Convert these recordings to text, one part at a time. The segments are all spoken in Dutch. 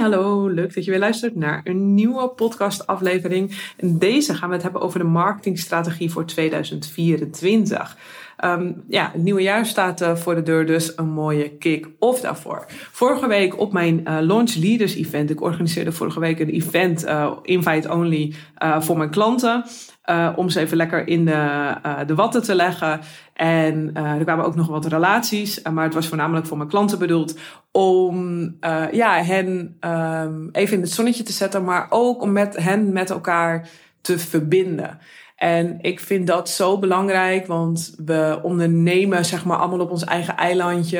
hallo. Leuk dat je weer luistert naar een nieuwe podcastaflevering. En deze gaan we het hebben over de marketingstrategie voor 2024. Um, ja, het nieuwe jaar staat uh, voor de deur, dus een mooie kick-off daarvoor. Vorige week op mijn uh, Launch Leaders Event, ik organiseerde vorige week een event, uh, invite only, voor mijn klanten. om ze even lekker in de, de watten te leggen. En er kwamen ook nog wat relaties, maar het was voornamelijk voor mijn klanten bedoeld. Om ja, hen um, even in het zonnetje te zetten, maar ook om met hen met elkaar te verbinden. En ik vind dat zo belangrijk, want we ondernemen zeg maar allemaal op ons eigen eilandje.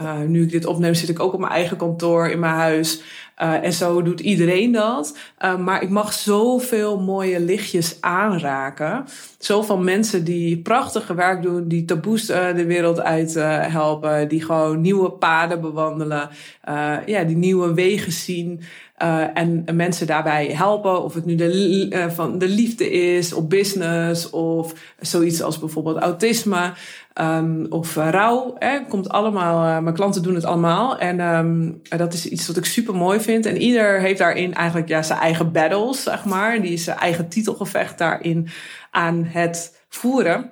Uh, nu ik dit opneem zit ik ook op mijn eigen kantoor in mijn huis. Uh, en zo doet iedereen dat. Uh, maar ik mag zoveel mooie lichtjes aanraken. Zoveel mensen die prachtige werk doen, die taboes de wereld uit helpen, die gewoon nieuwe paden bewandelen, ja, die nieuwe wegen zien. En mensen daarbij helpen, of het nu de, van de liefde is, of business, of zoiets als bijvoorbeeld autisme, um, of uh, rouw. Hè, komt allemaal, mijn klanten doen het allemaal. En um, dat is iets wat ik super mooi vind. En ieder heeft daarin eigenlijk ja, zijn eigen battles, zeg maar. Die is zijn eigen titelgevecht daarin aan het voeren.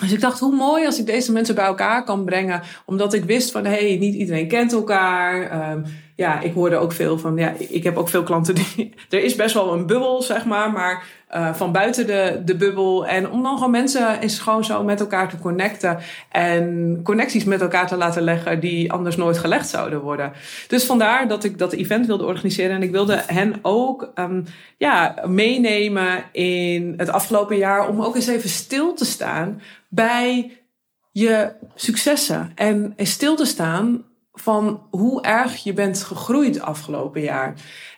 Dus ik dacht, hoe mooi als ik deze mensen bij elkaar kan brengen. Omdat ik wist van, hé, hey, niet iedereen kent elkaar. Um, ja, ik hoorde ook veel van, ja, ik heb ook veel klanten die, er is best wel een bubbel, zeg maar, maar uh, van buiten de, de bubbel. En om dan gewoon mensen eens gewoon zo met elkaar te connecten en connecties met elkaar te laten leggen die anders nooit gelegd zouden worden. Dus vandaar dat ik dat event wilde organiseren en ik wilde hen ook um, ja, meenemen in het afgelopen jaar om ook eens even stil te staan bij je successen en stil te staan van hoe erg je bent gegroeid afgelopen jaar.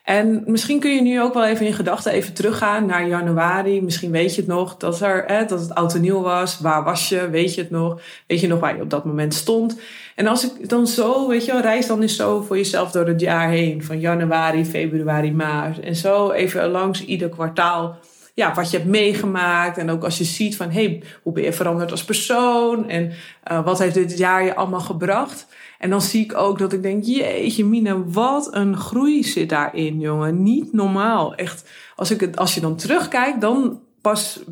En misschien kun je nu ook wel even in gedachten even teruggaan naar januari. Misschien weet je het nog dat, er, hè, dat het oud en nieuw was. Waar was je? Weet je het nog? Weet je nog waar je op dat moment stond? En als ik dan zo, weet je wel, reis dan eens zo voor jezelf door het jaar heen. Van januari, februari, maart. En zo even langs ieder kwartaal ja, wat je hebt meegemaakt. En ook als je ziet van, hey, hoe ben je veranderd als persoon? En uh, wat heeft dit jaar je allemaal gebracht? En dan zie ik ook dat ik denk, jeetje Mina, wat een groei zit daarin, jongen. Niet normaal. Echt, als, ik het, als je dan terugkijkt, dan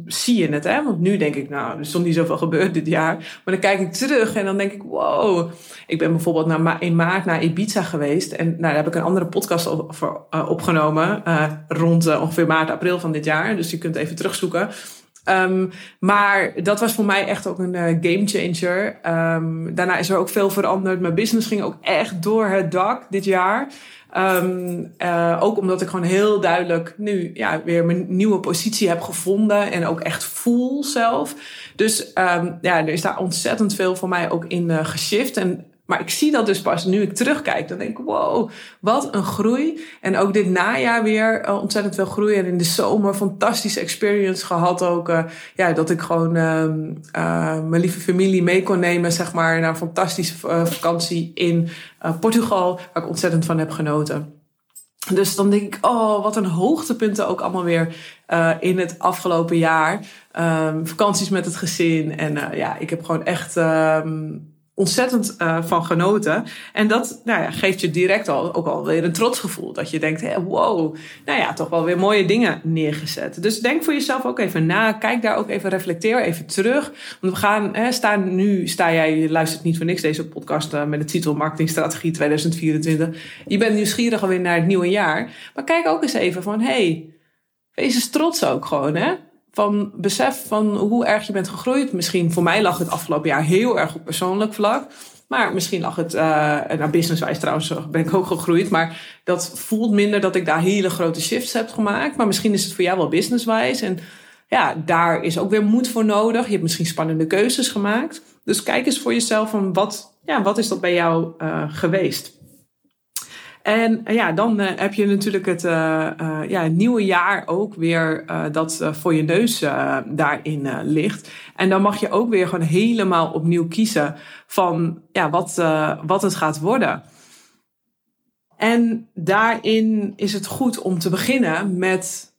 zie je het. Hè? Want nu denk ik, nou, er is niet zoveel gebeurd dit jaar. Maar dan kijk ik terug en dan denk ik, wow. Ik ben bijvoorbeeld naar, in maart naar Ibiza geweest. En nou, daar heb ik een andere podcast uh, opgenomen. Uh, rond uh, ongeveer maart, april van dit jaar. Dus je kunt even terugzoeken. Um, maar dat was voor mij echt ook een game changer. Um, daarna is er ook veel veranderd. Mijn business ging ook echt door het dak dit jaar. Um, uh, ook omdat ik gewoon heel duidelijk nu ja, weer mijn nieuwe positie heb gevonden. En ook echt voel zelf. Dus ja, er is daar ontzettend veel voor mij ook in uh, geshift. En maar ik zie dat dus pas nu ik terugkijk. Dan denk ik, wow, wat een groei. En ook dit najaar weer uh, ontzettend veel groei. En in de zomer fantastische experience gehad ook. Uh, ja, dat ik gewoon uh, mijn lieve familie mee kon nemen, zeg maar, naar een fantastische vakantie in Portugal. Waar ik ontzettend van heb genoten. Dus dan denk ik, oh, wat een hoogtepunten ook allemaal weer uh, in het afgelopen jaar. Um, vakanties met het gezin. En ja, ik heb gewoon echt um, ontzettend uh, van genoten. En dat nou ja, geeft je direct al ook alweer een trotsgevoel. Dat je denkt, hey, wow, nou ja, toch wel weer mooie dingen neergezet. Dus denk voor jezelf ook even na. Kijk daar ook even, reflecteer even terug. Want we gaan, hè, staan nu, sta jij, je luistert niet voor niks deze podcast uh, met de titel Marketingstrategie 2024. Je bent nieuwsgierig alweer naar het nieuwe jaar. Maar kijk ook eens even van, hey, wees eens trots ook gewoon, hè van besef van hoe erg je bent gegroeid. Misschien voor mij lag het afgelopen jaar heel erg op persoonlijk vlak. Maar misschien lag het, uh, nou businesswijs trouwens ben ik ook gegroeid. Maar dat voelt minder dat ik daar hele grote shifts heb gemaakt. Maar misschien is het voor jou wel businesswijs. En ja, daar is ook weer moed voor nodig. Je hebt misschien spannende keuzes gemaakt. Dus kijk eens voor jezelf van wat, ja, wat is dat bij jou uh, geweest. En ja, dan heb je natuurlijk het, ja, het nieuwe jaar ook weer dat voor je neus daarin ligt. En dan mag je ook weer gewoon helemaal opnieuw kiezen van ja, wat, wat het gaat worden. En daarin is het goed om te beginnen met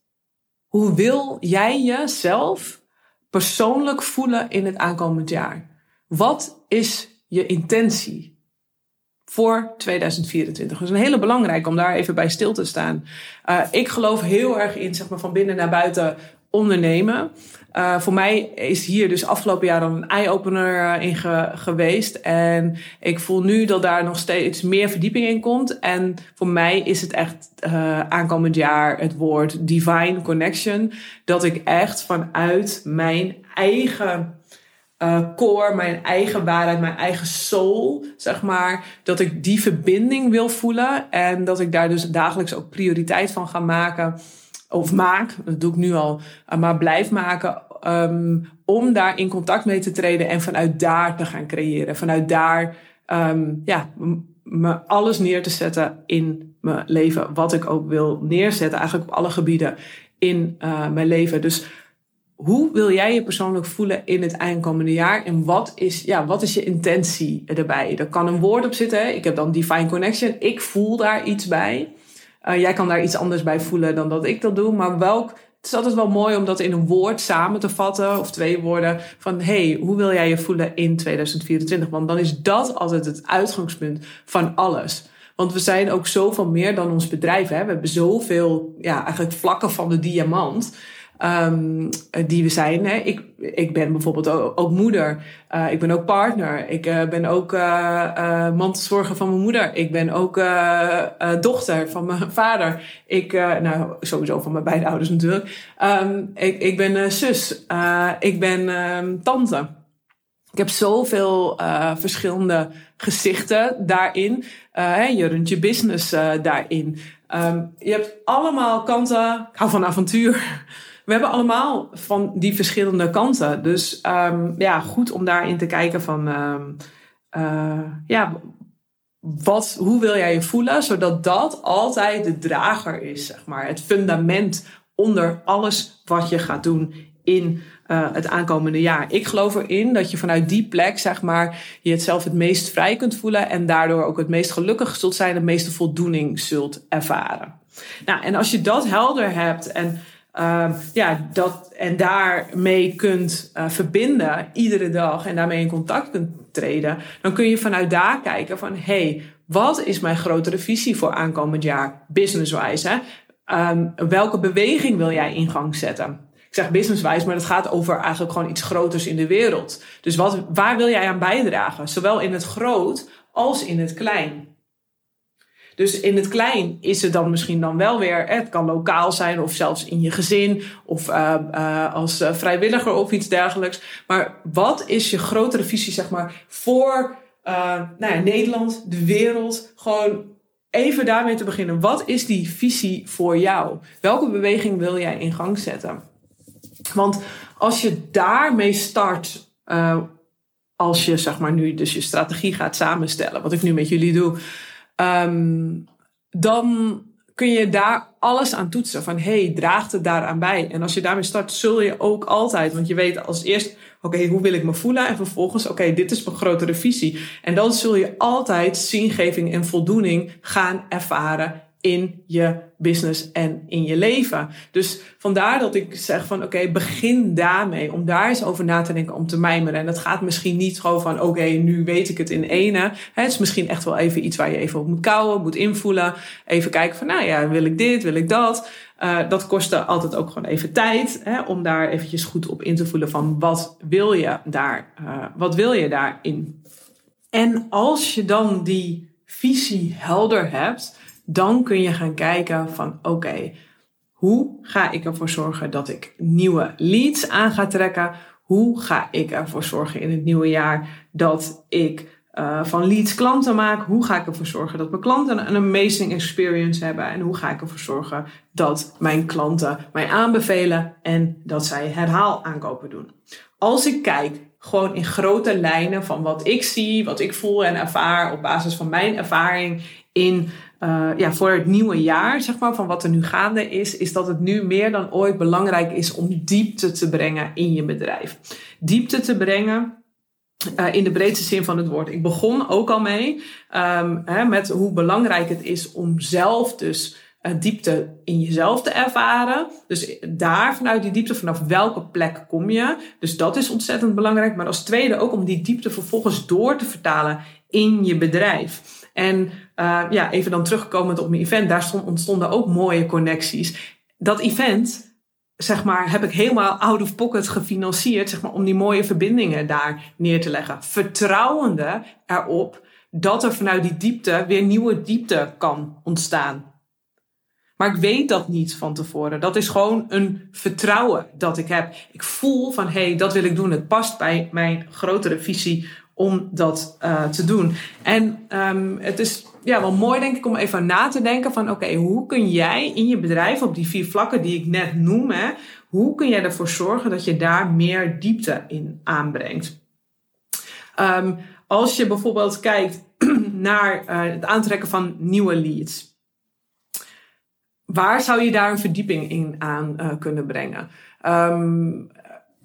hoe wil jij jezelf persoonlijk voelen in het aankomend jaar? Wat is je intentie voor 2024? Dat is een hele belangrijke om daar even bij stil te staan. Uh, ik geloof heel erg in, zeg maar, van binnen naar buiten ondernemen. Uh, voor mij is hier dus afgelopen jaar dan een eye-opener eh, in geweest. En ik voel nu dat daar nog steeds meer verdieping in komt. En voor mij is het echt aankomend jaar het woord divine connection. Dat ik echt vanuit mijn eigen uh, core, mijn eigen waarheid, mijn eigen soul, zeg maar, dat ik die verbinding wil voelen. En dat ik daar dus dagelijks ook prioriteit van ga maken of maak, dat doe ik nu al, maar blijf maken um, om daar in contact mee te treden en vanuit daar te gaan creëren. Vanuit daar um, ja, me alles neer te zetten in mijn leven. Wat ik ook wil neerzetten, eigenlijk op alle gebieden in uh, mijn leven. Dus hoe wil jij je persoonlijk voelen in het aankomende jaar? En wat is, ja, wat is je intentie erbij? Er kan een woord op zitten. Ik heb dan Divine Connection. Ik voel daar iets bij. Uh, jij kan daar iets anders bij voelen dan dat ik dat doe. Maar welk het is altijd wel mooi om dat in een woord samen te vatten, of twee woorden, van hey, hoe wil jij je voelen in 2024? Want dan is dat altijd het uitgangspunt van alles. Want we zijn ook zoveel meer dan ons bedrijf. Hè? We hebben zoveel, ja, eigenlijk vlakken van de diamant. Um, die we zijn. Hè. Ik, ik ben bijvoorbeeld ook, moeder. Uh, ik ben ook partner. Ik uh, ben ook uh, uh, mantelzorger van mijn moeder. Ik ben ook dochter van mijn vader. Ik, nou, sowieso van mijn beide ouders natuurlijk. Um, ik, ik ben zus. ik ben um, tante. Ik heb zoveel verschillende gezichten daarin. je runt je business daarin. Je hebt allemaal kanten. Ik hou van avontuur we hebben allemaal van die verschillende kanten. Dus um, ja, goed om daarin te kijken van, um, uh, ja, wat, hoe wil jij je voelen, zodat dat altijd de drager is, zeg maar. Het fundament onder alles wat je gaat doen in uh, het aankomende jaar. Ik geloof erin dat je vanuit die plek, zeg maar, je het zelf het meest vrij kunt voelen en daardoor ook het meest gelukkig zult zijn, de meeste voldoening zult ervaren. Nou, en als je dat helder hebt en uh, ja, dat, en daarmee kunt uh, verbinden iedere dag en daarmee in contact kunt treden, dan kun je vanuit daar kijken van hey, wat is mijn grotere visie voor aankomend jaar, business-wise? Um, welke beweging wil jij in gang zetten? Ik zeg business-wise, maar het gaat over eigenlijk gewoon iets groters in de wereld. Dus wat, waar wil jij aan bijdragen? Zowel in het groot als in het klein. Dus in het klein is het dan misschien dan wel weer, het kan lokaal zijn of zelfs in je gezin of uh, uh, als uh, vrijwilliger of iets dergelijks. Maar wat is je grotere visie, zeg maar, voor nou ja, Nederland, de wereld? Gewoon even daarmee te beginnen. Wat is die visie voor jou? Welke beweging wil jij in gang zetten? Want als je daarmee start, als je zeg maar nu dus je strategie gaat samenstellen, wat ik nu met jullie doe um, dan kun je daar alles aan toetsen. Van hey, draagt het daaraan bij? En als je daarmee start, zul je ook altijd, want je weet als eerst, oké, hoe wil ik me voelen? En vervolgens, oké, dit is mijn grotere visie. En dan zul je altijd zingeving en voldoening gaan ervaren in je business en in je leven. Dus vandaar dat ik zeg van oké, begin daarmee. Om daar eens over na te denken, om te mijmeren. En dat gaat misschien niet gewoon van oké, nu weet ik het in ene. Het is misschien echt wel even iets waar je even op moet kouwen, moet invoelen. Even kijken van nou ja, wil ik dit, wil ik dat. Uh, dat kostte altijd ook gewoon even tijd. Hè, om daar eventjes goed op in te voelen van wat wil je daar, uh, wat wil je daarin. En als je dan die visie helder hebt dan kun je gaan kijken van oké, hoe ga ik ervoor zorgen dat ik nieuwe leads aan ga trekken? Hoe ga ik ervoor zorgen in het nieuwe jaar dat ik uh, van leads klanten maak? Hoe ga ik ervoor zorgen dat mijn klanten een amazing experience hebben? En hoe ga ik ervoor zorgen dat mijn klanten mij aanbevelen en dat zij herhaal aankopen doen? Als ik kijk gewoon in grote lijnen van wat ik zie, wat ik voel en ervaar op basis van mijn ervaring in uh, ja, voor het nieuwe jaar, zeg maar, van wat er nu gaande is, is dat het nu meer dan ooit belangrijk is om diepte te brengen in je bedrijf. Diepte te brengen uh, in de breedste zin van het woord. Ik begon ook al mee um, hè, met hoe belangrijk het is om zelf dus uh, diepte in jezelf te ervaren. Dus daar vanuit die diepte, vanaf welke plek kom je. Dus dat is ontzettend belangrijk. Maar als tweede ook om die diepte vervolgens door te vertalen in je bedrijf. En uh, ja, even dan terugkomend op mijn event, daar stond, ontstonden ook mooie connecties. Dat event, zeg maar, heb ik helemaal out of pocket gefinancierd, zeg maar, om die mooie verbindingen daar neer te leggen. Vertrouwende erop dat er vanuit die diepte weer nieuwe diepte kan ontstaan. Maar ik weet dat niet van tevoren. Dat is gewoon een vertrouwen dat ik heb. Ik voel van hé, hey, dat wil ik doen. Het past bij mijn grotere visie om dat uh, te doen. En um, het is ja, wel mooi denk ik om even na te denken van oké, hoe kun jij in je bedrijf op die vier vlakken die ik net noem, hè, hoe kun jij ervoor zorgen dat je daar meer diepte in aanbrengt? Um, als je bijvoorbeeld kijkt naar uh, het aantrekken van nieuwe leads. Waar zou je daar een verdieping in aan uh, kunnen brengen? Um,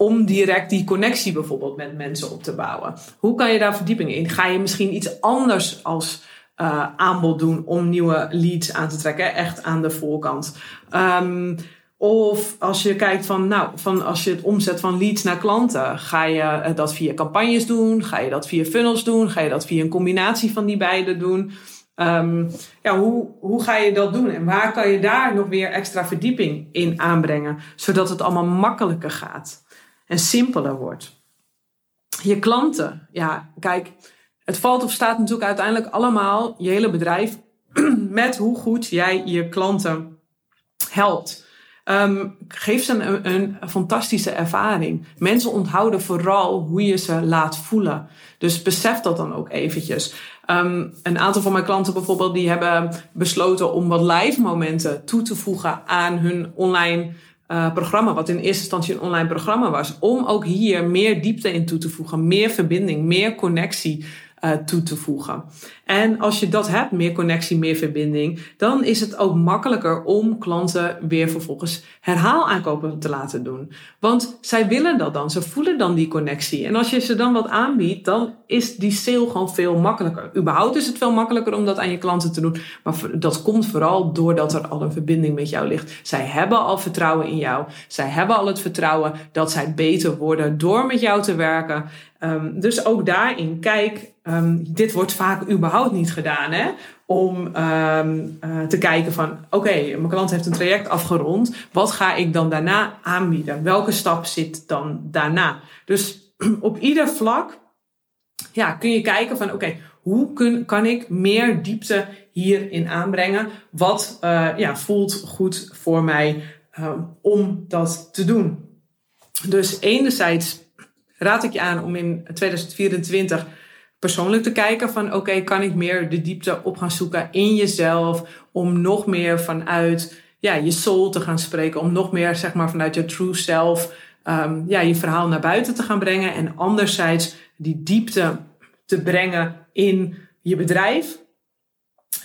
om direct die connectie bijvoorbeeld met mensen op te bouwen. Hoe kan je daar verdieping in? Ga je misschien iets anders als uh, aanbod doen om nieuwe leads aan te trekken, echt aan de voorkant? Um, of als je kijkt van, nou, van als je het omzet van leads naar klanten, ga je dat via campagnes doen? Ga je dat via funnels doen? Ga je dat via een combinatie van die beide doen? Um, ja, hoe, hoe ga je dat doen? En waar kan je daar nog weer extra verdieping in aanbrengen, zodat het allemaal makkelijker gaat? En simpeler wordt. Je klanten, ja, kijk, het valt of staat natuurlijk uiteindelijk allemaal je hele bedrijf met hoe goed jij je klanten helpt. Um, geef ze een, een, fantastische ervaring. Mensen onthouden vooral hoe je ze laat voelen. Dus besef dat dan ook eventjes. Um, een aantal van mijn klanten bijvoorbeeld, die hebben besloten om wat live momenten toe te voegen aan hun online uh, programma, wat in eerste instantie een online programma was, om ook hier meer diepte in toe te voegen, meer verbinding, meer connectie uh, toe te voegen. En als je dat hebt, meer connectie, meer verbinding, dan is het ook makkelijker om klanten weer vervolgens herhaalaankopen te laten doen. Want zij willen dat dan, ze voelen dan die connectie. En als je ze dan wat aanbiedt, dan is die sale gewoon veel makkelijker. Überhaupt is het veel makkelijker om dat aan je klanten te doen, maar dat komt vooral doordat er al een verbinding met jou ligt. Zij hebben al vertrouwen in jou, zij hebben al het vertrouwen dat zij beter worden door met jou te werken. Um, dus ook daarin, kijk, um, dit wordt vaak überhaupt niet gedaan, hè? Om um, uh, te kijken van, oké, mijn klant heeft een traject afgerond. Wat ga ik dan daarna aanbieden? Welke stap zit dan daarna? Dus op ieder vlak ja, kun je kijken van, oké, hoe kun, kan ik meer diepte hierin aanbrengen? Wat uh, ja, voelt goed voor mij om dat te doen? Dus enerzijds raad ik je aan om in 2024 persoonlijk te kijken van oké, kan ik meer de diepte op gaan zoeken in jezelf om nog meer vanuit ja, je soul te gaan spreken, om nog meer zeg maar vanuit je true self um, ja, je verhaal naar buiten te gaan brengen en anderzijds die diepte te brengen in je bedrijf,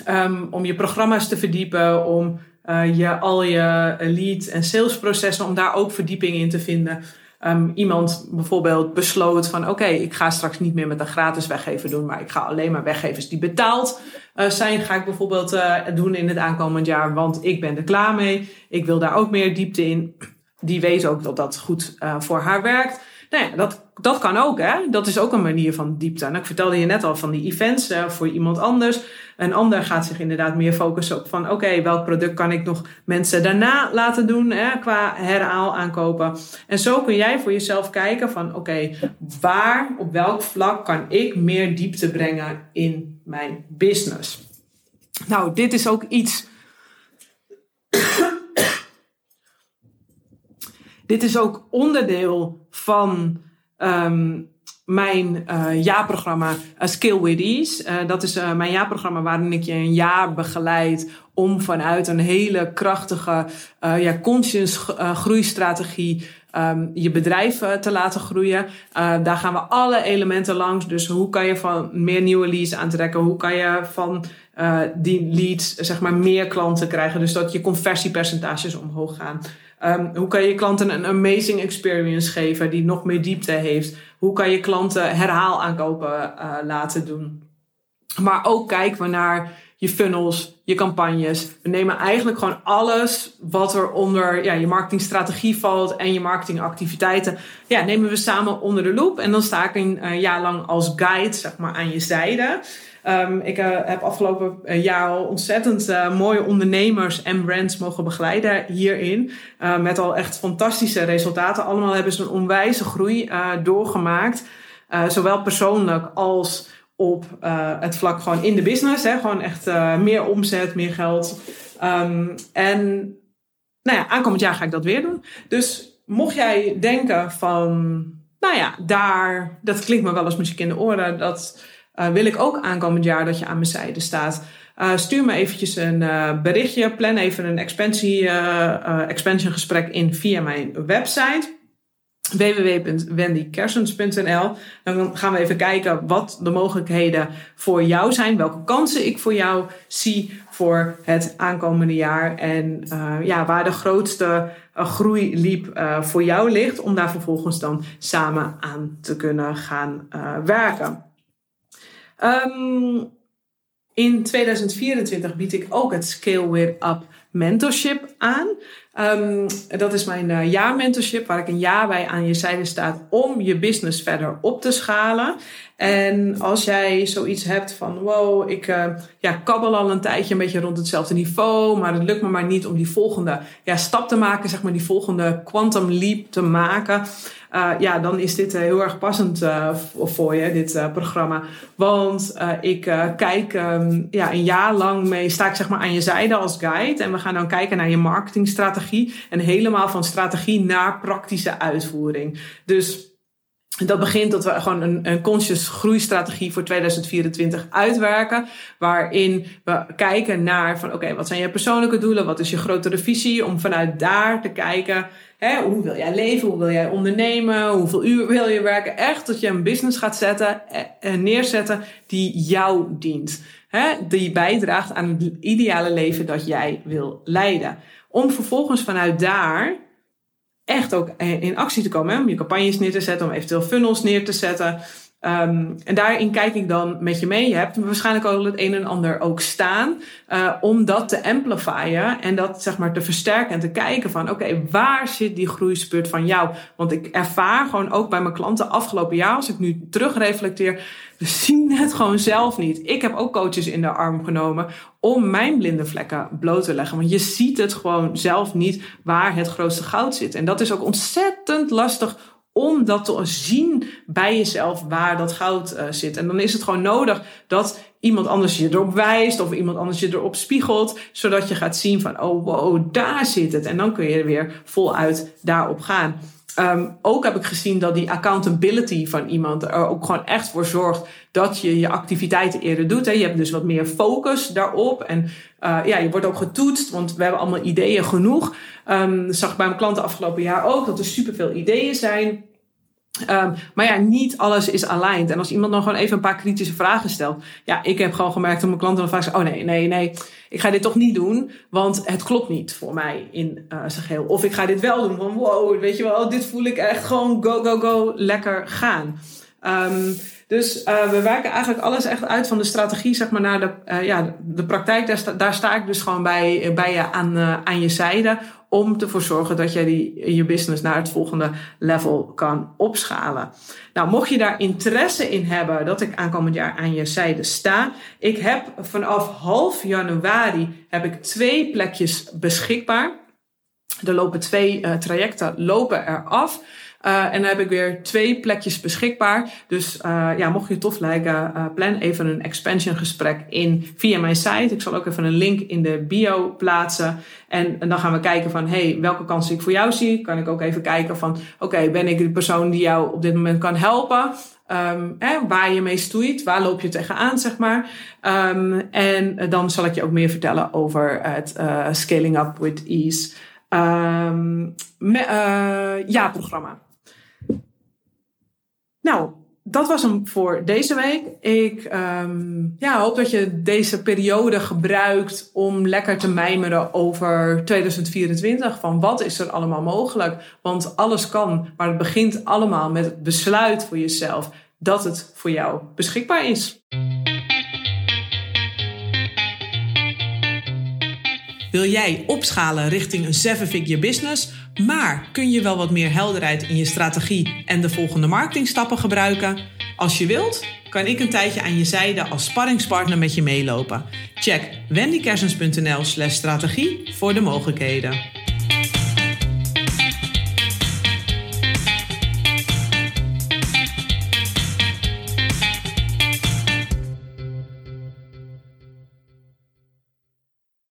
um, om je programma's te verdiepen, om uh, je, al je lead- en salesprocessen, om daar ook verdieping in te vinden um, iemand bijvoorbeeld besloot van oké, ik ga straks niet meer met een gratis weggever doen, maar ik ga alleen maar weggevers die betaald uh, zijn, ga ik bijvoorbeeld uh, doen in het aankomend jaar, want ik ben er klaar mee. Ik wil daar ook meer diepte in. Die weet ook dat dat goed uh, voor haar werkt. Nou ja, dat, dat kan ook, hè. Dat is ook een manier van diepte. En ik vertelde je net al van die events voor iemand anders. Een ander gaat zich inderdaad meer focussen op van... oké, welk product kan ik nog mensen daarna laten doen hè, qua herhaal aankopen. En zo kun jij voor jezelf kijken van... oké, waar, op welk vlak kan ik meer diepte brengen in mijn business? Nou, dit is ook iets... dit is ook onderdeel van um, mijn uh, jaarprogramma uh, Skill with Ease. Uh, dat is mijn jaarprogramma waarin ik je een jaar begeleid om vanuit een hele krachtige ja, conscious groeistrategie um, je bedrijf te laten groeien. Daar gaan we alle elementen langs. Dus hoe kan je van meer nieuwe leads aantrekken? Hoe kan je van die leads zeg maar meer klanten krijgen? Dus dat je conversiepercentages omhoog gaan. Um, hoe kan je klanten een amazing experience geven die nog meer diepte heeft? Hoe kan je klanten herhaalaankopen laten doen? Maar ook kijken we naar je funnels, je campagnes. We nemen eigenlijk gewoon alles wat er onder ja, je marketingstrategie valt en je marketingactiviteiten. Ja, nemen we samen onder de loep. En dan sta ik een uh, jaar lang als guide zeg maar, aan je zijde. Um, ik uh, heb afgelopen uh, jaar al ontzettend uh, mooie ondernemers en brands mogen begeleiden hierin. met al echt fantastische resultaten. Allemaal hebben ze een onwijze groei doorgemaakt. zowel persoonlijk als op het vlak gewoon in de business. Hè? Gewoon echt meer omzet, meer geld. Um, en nou ja, aankomend jaar ga ik dat weer doen. Dus mocht jij denken van, nou ja, daar, dat klinkt me wel als muziek in de oren. Dat uh, wil ik ook aankomend jaar dat je aan mijn zijde staat. stuur me eventjes een berichtje. Plan even een expansie, expansion gesprek in via mijn website www.wendykersens.nl. Dan gaan we even kijken wat de mogelijkheden voor jou zijn, welke kansen ik voor jou zie voor het aankomende jaar en ja, waar de grootste groei liep voor jou ligt, om daar vervolgens dan samen aan te kunnen gaan werken. Um, in 2024 bied ik ook het Scale With Up mentorship aan. Um, dat is mijn uh, jaarmentorship, waar ik een jaar bij aan je zijde sta om je business verder op te schalen. En als jij zoiets hebt van, wow, ik uh, ja, kabbel al een tijdje een beetje rond hetzelfde niveau, maar het lukt me maar niet om die volgende ja, stap te maken, zeg maar die volgende quantum leap te maken. Uh, ja, dan is dit heel erg passend uh, voor je, dit programma. Want ik kijk um, ja, een jaar lang mee, sta ik zeg maar aan je zijde als guide. En we gaan dan kijken naar je marketingstrategie. En helemaal van strategie naar praktische uitvoering. Dus dat begint dat we gewoon een, een conscious groeistrategie voor 2024 uitwerken. Waarin we kijken naar van oké, wat zijn je persoonlijke doelen? Wat is je grotere visie? Om vanuit daar te kijken, hè, hoe wil jij leven? Hoe wil jij ondernemen? Hoeveel uur wil je werken? Echt dat je een business gaat zetten en eh, eh, neerzetten die jou dient. Hè, die bijdraagt aan het ideale leven dat jij wil leiden. Om vervolgens vanuit daar echt ook in actie te komen. Om je campagnes neer te zetten, om eventueel funnels neer te zetten. Um, en daarin kijk ik dan met je mee. Je hebt waarschijnlijk al het een en ander ook staan. Uh, om dat te amplifyen en dat zeg maar te versterken en te kijken van oké, waar zit die groeispurt van jou? Want ik ervaar gewoon ook bij mijn klanten afgelopen jaar, als ik nu terugreflecteer, we zien het gewoon zelf niet. Ik heb ook coaches in de arm genomen om mijn blinde vlekken bloot te leggen. Want je ziet het gewoon zelf niet waar het grootste goud zit. En dat is ook ontzettend lastig om dat te zien bij jezelf waar dat goud uh, zit. En dan is het gewoon nodig dat iemand anders je erop wijst of iemand anders je erop spiegelt, zodat je gaat zien van, oh wow, daar zit het. En dan kun je weer voluit daarop gaan. Um, ook heb ik gezien dat die accountability van iemand er ook gewoon echt voor zorgt dat je je activiteiten eerder doet. Hè. Je hebt dus wat meer focus daarop. En uh, ja, je wordt ook getoetst, want we hebben allemaal ideeën genoeg. Um, zag ik bij mijn klanten afgelopen jaar ook dat er superveel ideeën zijn. Um, maar ja, niet alles is aligned. En als iemand dan gewoon even een paar kritische vragen stelt. Ja, ik heb gewoon gemerkt dat mijn klanten dan vaak zeggen: Oh nee, nee, nee, ik ga dit toch niet doen. Want het klopt niet voor mij in uh, zijn geheel. Of ik ga dit wel doen. Van wow, weet je wel, dit voel ik echt gewoon go, go, go, lekker gaan. Um, dus uh, we werken eigenlijk alles echt uit van de strategie, zeg maar, naar de, uh, ja, de praktijk. Daar sta, daar sta ik dus gewoon bij, bij je aan, aan je zijde. Om ervoor zorgen dat jij die, je business naar het volgende level kan opschalen. Nou, mocht je daar interesse in hebben dat ik aankomend jaar aan je zijde sta. Ik heb vanaf half januari heb ik twee plekjes beschikbaar. Er lopen twee uh, trajecten lopen eraf. Uh, en dan heb ik weer twee plekjes beschikbaar. Dus uh, ja, mocht je het tof lijken, uh, plan even een expansion gesprek in via mijn site. Ik zal ook even een link in de bio plaatsen. En, dan gaan we kijken van, hey, welke kansen ik voor jou zie. Kan ik ook even kijken van, oké, ben ik de persoon die jou op dit moment kan helpen? Um, hè, waar je mee stoeit, waar loop je tegenaan, zeg maar. Um, en dan zal ik je ook meer vertellen over het scaling up with ease. um, ja-programma. Nou, dat was hem voor deze week. Ik um, ja, hoop dat je deze periode gebruikt om lekker te mijmeren over 2024. Van wat is er allemaal mogelijk? Want alles kan, maar het begint allemaal met het besluit voor jezelf dat het voor jou beschikbaar is. Wil jij opschalen richting een seven-figure business, maar kun je wel wat meer helderheid in je strategie en de volgende marketingstappen gebruiken? Als je wilt, kan ik een tijdje aan je zijde als sparringspartner met je meelopen. Check wendykersens.nl/strategie voor de mogelijkheden.